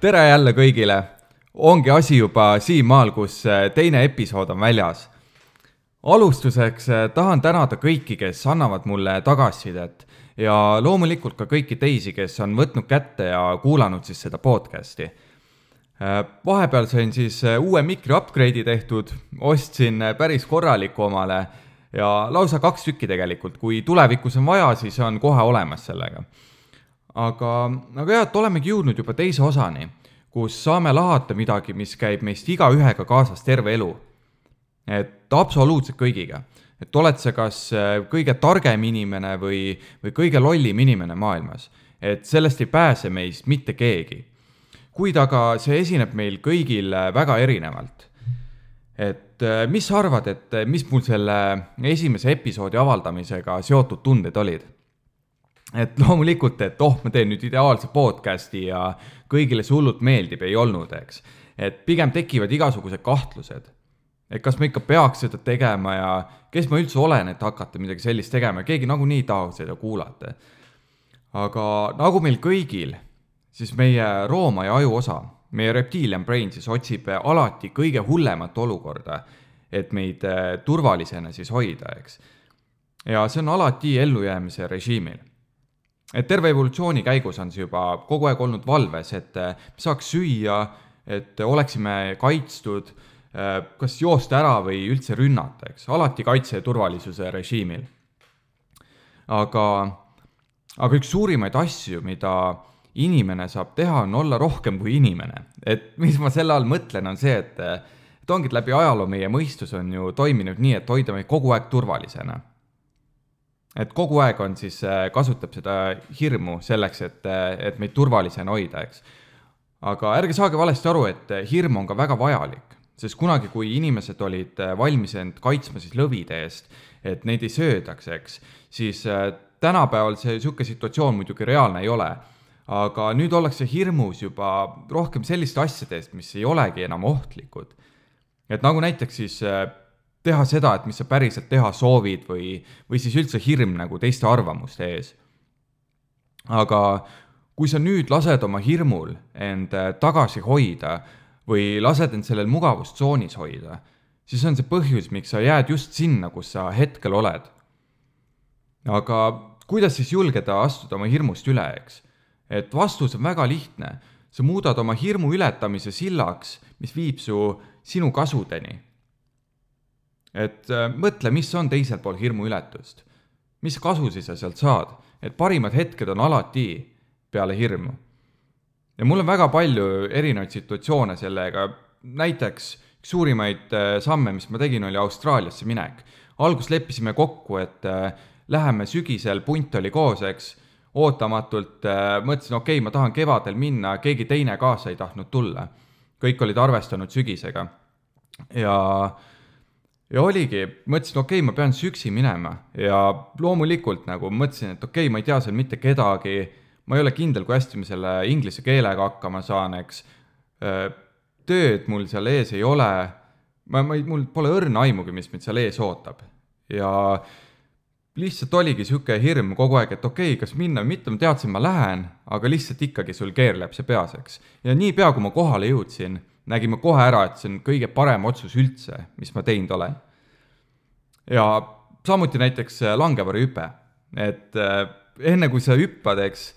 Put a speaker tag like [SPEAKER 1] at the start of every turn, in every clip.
[SPEAKER 1] tere jälle kõigile. ongi asi juba siinmaal, kus äh, teine episood on väljas. alustuseks äh, tahan tänada kõiki, kes annavad mulle tagasisidet ja loomulikult ka kõiki teisi, kes on võtnud kätte ja kuulanud siis seda podcast'i. Äh, vahepeal sain siis uue mikri upgrade'i tehtud, ostsin päris korraliku omale ja lausa kaks tükki tegelikult, kui tulevikus on vaja, siis on kohe olemas sellega aga, aga jah, et olemegi jõudnud juba teise osani, kus saame lahata midagi, mis käib meist igaühega kaasas terve elu. et absoluutselt kõigiga, et oled sa kas äh, kõige targem inimene või, või kõige lollim inimene maailmas, et sellest ei pääse meist mitte keegi. kuid aga see esineb meil kõigil äh, väga erinevalt. et äh, mis sa arvad, et mis mul selle esimese episoodi avaldamisega seotud tunded olid? Et loomulikult, et oh, ma teen nüüd ideaalse podcast'i ja kõigile see hullult meeldib, ei olnud, eks. et pigem tekivad igasugused kahtlused. et kas ma ikka peaks seda tegema ja kes ma üldse olen, et hakata midagi sellist tegema ja keegi nagunii ei taha seda kuulata. aga nagu meil kõigil, siis meie rooma ja ajuosa, meie reptilian brain siis otsib alati kõige hullemat olukorda, et meid eh, turvalisena siis hoida, eks. ja see on alati ellujäämise režiimil et terve evolutsiooni käigus on see juba kogu aeg olnud valves, et me saaks süüa, et oleksime kaitstud, kas joosta ära või üldse rünnata, eks, alati kaitse ja turvalisuse režiimil. aga, aga üks suurimaid asju, mida inimene saab teha, on olla rohkem kui inimene. et mis ma selle all mõtlen, on see, et, et ongi, et läbi ajaloo meie mõistus on ju toiminud nii, et hoida meid kogu aeg turvalisena et kogu aeg on siis, äh, kasutab seda hirmu selleks, et, äh, et meid turvalisena hoida, eks. aga ärge saage valesti aru, et äh, hirm on ka väga vajalik, sest kunagi, kui inimesed olid valmis end kaitsma siis lõvide eest, et neid ei söödaks, eks, siis tänapäeval see niisugune situatsioon muidugi reaalne ei ole. aga nüüd ollakse hirmus juba rohkem selliste asjade eest, mis ei olegi enam ohtlikud. et nagu näiteks siis teha seda, et mis sa päriselt teha soovid või, või siis üldse hirm nagu teiste arvamuste ees. aga kui sa nüüd lased oma hirmul end äh, tagasi hoida või lased end sellel mugavustsoonis hoida, siis on see põhjus, miks sa jääd just sinna, kus sa hetkel oled. aga kuidas siis julgeda astuda oma hirmust üle, eks? et vastus on väga lihtne, sa muudad oma hirmu ületamise sillaks, mis viib su sinu kasudeni et äh, mõtle, mis on teisel pool hirmuületust. mis kasusi sa sealt saad, et parimad hetked on alati peale hirmu. ja mul on väga palju erinevaid situatsioone sellega, näiteks üks suurimaid äh, samme, mis ma tegin, oli Austraaliasse minek. alguses leppisime kokku, et äh, läheme sügisel, punt oli koos, eks, ootamatult mõtlesin, okei okay,, ma tahan kevadel minna, keegi teine kaasa ei tahtnud tulla. kõik olid arvestanud sügisega ja äh, ja oligi, mõtlesin, okei okay,, ma pean siis üksi minema ja loomulikult nagu mõtlesin, et okei okay,, ma ei tea seal mitte kedagi, ma ei ole kindel, kui hästi ma selle inglise keelega hakkama saan, eks. tööd mul seal ees ei ole, ma, ma ei, mul pole õrna aimugi, mis mind seal ees ootab ja lihtsalt oligi niisugune hirm kogu aeg, et okei okay,, kas minna või mitte, ma teadsin, ma lähen, aga lihtsalt ikkagi sul keerleb see peas, eks. ja niipea, kui ma kohale jõudsin nägime kohe ära, et see on kõige parem otsus üldse, mis ma teinud olen. ja samuti näiteks langevarjuhüpe, et äh, enne kui sa hüppad, eks,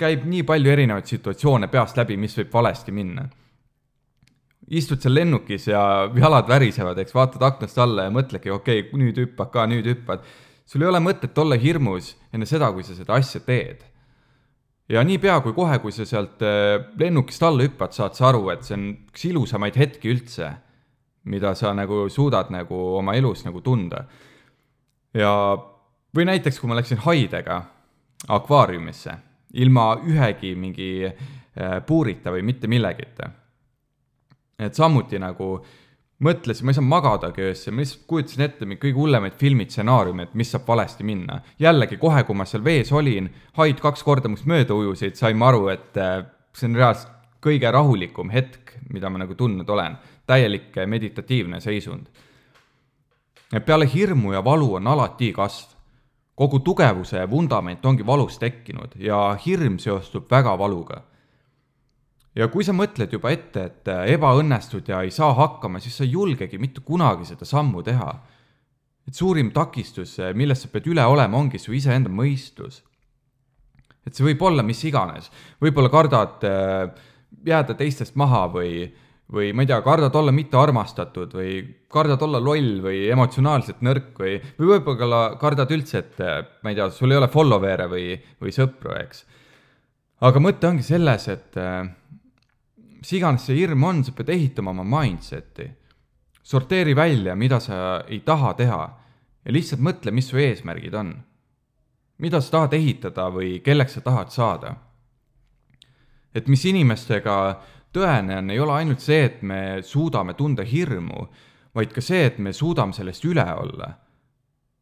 [SPEAKER 1] käib nii palju erinevaid situatsioone peast läbi, mis võib valesti minna. istud seal lennukis ja jalad värisevad, eks, vaatad aknast alla ja mõtledki, okei okay,, nüüd hüppad ka, nüüd hüppad. sul ei ole mõtet olla hirmus enne seda, kui sa seda asja teed ja niipea kui kohe, kui sa sealt äh, lennukist alla hüppad, saad sa aru, et see on üks ilusamaid hetki üldse, mida sa nagu suudad nagu oma elus nagu tunda. ja, või näiteks, kui ma läksin haidega akvaariumisse, ilma ühegi mingi äh, puurita või mitte millegita. et samuti nagu äh, mõtlesin, ma ei saanud magadagi öösel, ma lihtsalt kujutasin ette mingeid kõige hullemaid filmistsenaariume, et mis saab valesti minna. jällegi kohe, kui ma seal vees olin, haid kaks korda must mööda ujusid, sain ma aru, et äh, see on reaalselt kõige rahulikum hetk, mida ma nagu tundnud olen. täielik äh, meditatiivne seisund. peale hirmu ja valu on alati kasv. kogu tugevuse vundament ongi valust tekkinud ja hirm seostub väga valuga ja kui sa mõtled juba ette, et ebaõnnestud ja ei saa hakkama, siis sa ei julgegi mitte kunagi seda sammu teha. et suurim takistus, millest sa pead üle olema, ongi su iseenda mõistus. et see võib olla mis iganes, võib-olla kardad äh, jääda teistest maha või, või ma ei tea, kardad olla mittearmastatud või kardad olla loll või emotsionaalselt nõrk või, või võib-olla kardad üldse, et ma ei tea, sul ei ole follower'e või, või sõpru, eks. aga mõte ongi selles, et äh, mis iganes see hirm on, sa pead ehitama oma mindset'i. sorteeri välja, mida sa ei taha teha ja lihtsalt mõtle, mis su eesmärgid on. mida sa tahad ehitada või kelleks sa tahad saada. et mis inimestega tõene on, ei ole ainult see, et me suudame tunda hirmu, vaid ka see, et me suudame sellest üle olla.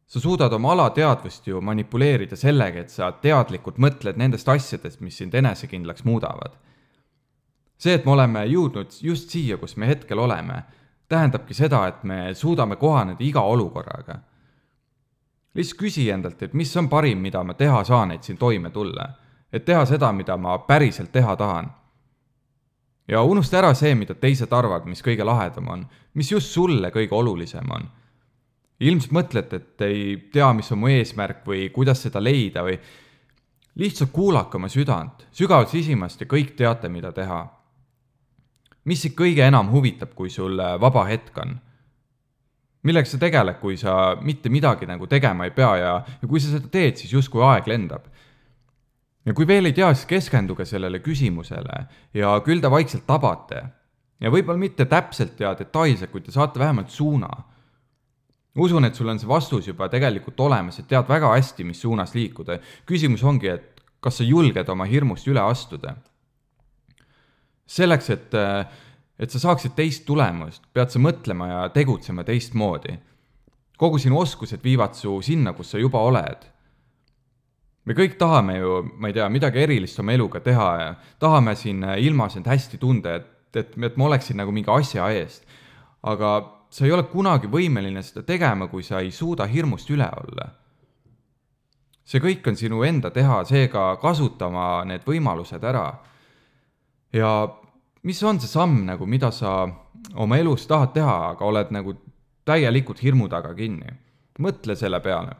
[SPEAKER 1] sa suudad oma alateadvust ju manipuleerida sellega, et sa teadlikult mõtled nendest asjadest, mis sind enesekindlaks muudavad see, et me oleme jõudnud just siia, kus me hetkel oleme, tähendabki seda, et me suudame kohaneda iga olukorraga. lihtsalt küsi endalt, et mis on parim, mida ma teha saan, et siin toime tulla. et teha seda, mida ma päriselt teha tahan. ja unusta ära see, mida teised arvavad, mis kõige lahedam on, mis just sulle kõige olulisem on. ilmselt mõtled, et ei tea, mis on mu eesmärk või kuidas seda leida või lihtsalt kuulake oma südant, sügavalt sisimast ja kõik teate, mida teha mis sind kõige enam huvitab, kui sul vaba hetk on? millega sa tegeled, kui sa mitte midagi nagu tegema ei pea ja, ja kui sa seda teed, siis justkui aeg lendab. ja kui veel ei tea, siis keskenduge sellele küsimusele ja küll te vaikselt tabate. ja võib-olla mitte täpselt ja detailselt, kuid te saate vähemalt suuna. usun, et sul on see vastus juba tegelikult olemas, et tead väga hästi, mis suunas liikuda. küsimus ongi, et kas sa julged oma hirmust üle astuda selleks, et, et sa saaksid teist tulemust, pead sa mõtlema ja tegutsema teistmoodi. kogu sinu oskused viivad su sinna, kus sa juba oled. me kõik tahame ju, ma ei tea, midagi erilist oma eluga teha ja tahame siin ilmas end hästi tunda, et, et, et ma oleksin nagu mingi asja eest. aga sa ei ole kunagi võimeline seda tegema, kui sa ei suuda hirmust üle olla. see kõik on sinu enda teha, seega kasutama need võimalused ära ja mis on see samm nagu, mida sa oma elus tahad teha, aga oled nagu täielikult hirmu taga kinni? mõtle selle peale.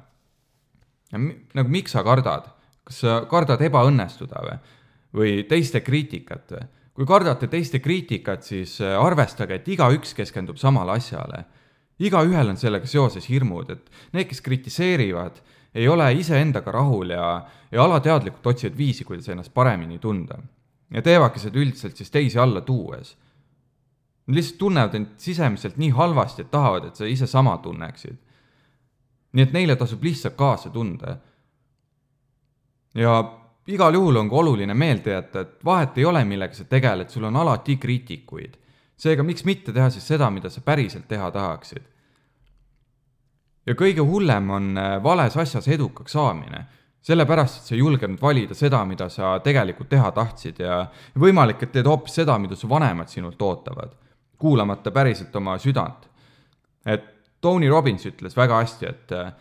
[SPEAKER 1] nagu miks sa kardad? kas sa kardad ebaõnnestuda või? või teiste kriitikat või? kui kardate teiste kriitikat, siis äh, arvestage, et igaüks keskendub samale asjale. igaühel on sellega seoses hirmud, et need, kes kritiseerivad, ei ole iseendaga rahul ja, ja alateadlikult otsivad viisi, kuidas ennast paremini tunda ja teevadki seda üldiselt siis teisi alla tuues. Nad lihtsalt tunnevad end sisemiselt nii halvasti, et tahavad, et sa ise sama tunneksid. nii et neile tasub lihtsalt kaasa tunda. ja igal juhul on ka oluline meelde jätta, et vahet ei ole, millega sa tegeled, sul on alati kriitikuid. seega miks mitte teha siis seda, mida sa päriselt teha tahaksid. ja kõige hullem on äh, vales asjas edukaks saamine sellepärast, et sa ei julgenud valida seda, mida sa tegelikult teha tahtsid ja võimalik, et teed hoopis seda, mida su vanemad sinult ootavad, kuulamata päriselt oma südant. et Tony Robbins ütles väga hästi, et äh,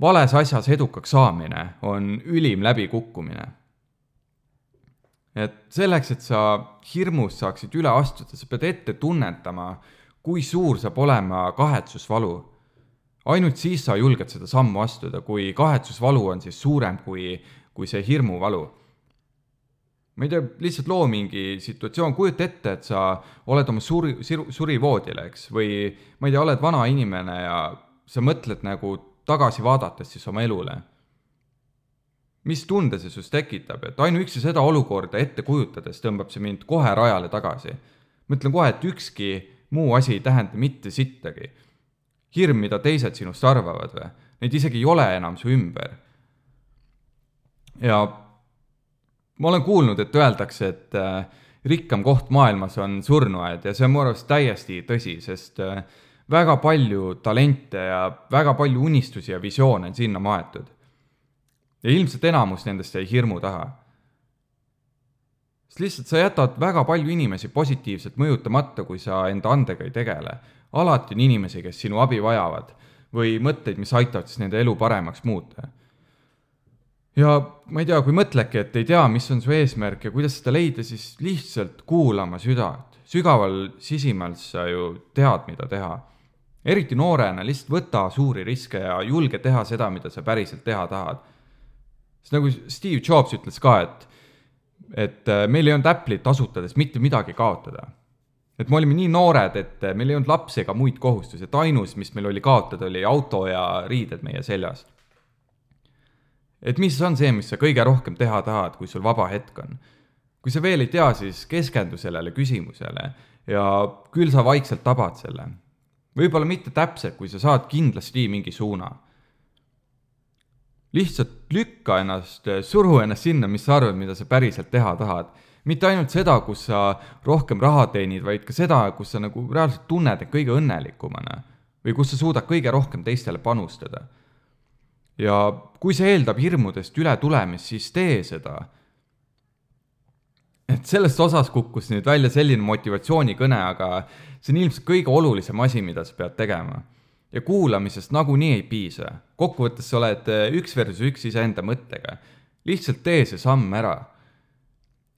[SPEAKER 1] vales asjas edukaks saamine on ülim läbikukkumine. et selleks, et sa hirmust saaksid üle astuda, sa pead ette tunnetama, kui suur saab olema kahetsusvalu ainult siis sa julged seda sammu astuda, kui kahetsusvalu on siis suurem kui, kui see hirmuvalu. ma ei tea, lihtsalt loo mingi situatsioon, kujuta ette, et sa oled oma suri, surivoodil, eks, või ma ei tea, oled vana inimene ja sa mõtled nagu tagasi vaadates siis oma elule. mis tunde see sinust tekitab, et ainuüksi seda olukorda ette kujutades tõmbab see mind kohe rajale tagasi. ma ütlen kohe, et ükski muu asi ei tähenda mitte sittagi hirm, mida teised sinust arvavad või, neid isegi ei ole enam su ümber. ja ma olen kuulnud, et öeldakse, et äh, rikkam koht maailmas on surnuaed ja see on mu arust täiesti tõsi, sest äh, väga palju talente ja väga palju unistusi ja visioone on sinna maetud. ja ilmselt enamus nendest jäi hirmu taha. Sest lihtsalt sa jätad väga palju inimesi positiivselt mõjutamata, kui sa enda andega ei tegele alati on inimesi, kes sinu abi vajavad või mõtteid, mis aitavad siis nende elu paremaks muuta. ja ma ei tea, kui mõtledki, et ei tea, mis on su eesmärk ja kuidas seda leida, siis lihtsalt kuula oma südant. sügaval sisimal sa ju tead, mida teha. eriti noorena, lihtsalt võta suuri riske ja julge teha seda, mida sa päriselt teha tahad. sest nagu Steve Jobs ütles ka, et, et äh, meil ei olnud Apple'it asutades mitte midagi kaotada et me olime nii noored, et meil ei olnud lapsi ega muid kohustusi, et ainus, mis meil oli kaotada, oli auto ja riided meie seljas et mis on see, mis sa kõige rohkem teha tahad, kui sul vaba hetk on. kui sa veel ei tea, siis keskendu sellele küsimusele ja küll sa vaikselt tabad selle. võib-olla mitte täpselt, kui sa saad kindlasti mingi suuna. Lihtsalt lükka ennast, suru ennast sinna, mis sa arvad, mida sa päriselt teha tahad. mitte ainult seda, kus sa rohkem raha teenid, vaid ka seda, kus sa nagu reaalselt tunned end kõige õnnelikumana või kus sa suudad kõige rohkem teistele panustada ja kui see eeldab hirmudest ületulemist, siis tee seda. et sellest osas kukkus nüüd välja selline motivatsioonikõne, aga see on ilmselt kõige olulisem asi, mida sa pead tegema. Ja kuulamisest nagunii ei piisa. kokkuvõttes sa oled üks versus üks iseenda mõttega. lihtsalt tee see samm ära.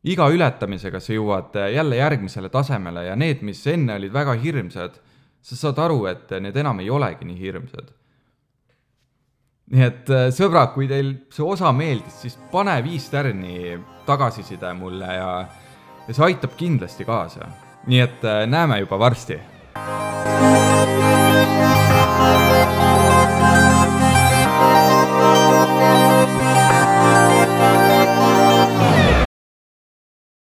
[SPEAKER 1] iga ületamisega sa jõuad jälle järgmisele tasemele ja need, mis enne olid väga hirmsad, sa saad aru, et need enam ei olegi nii hirmsad nii et sõbrad, kui teil see osa meeldis, siis pane viis tärni tagasiside mulle ja, ja see aitab kindlasti kaasa. nii et näeme juba varsti. Música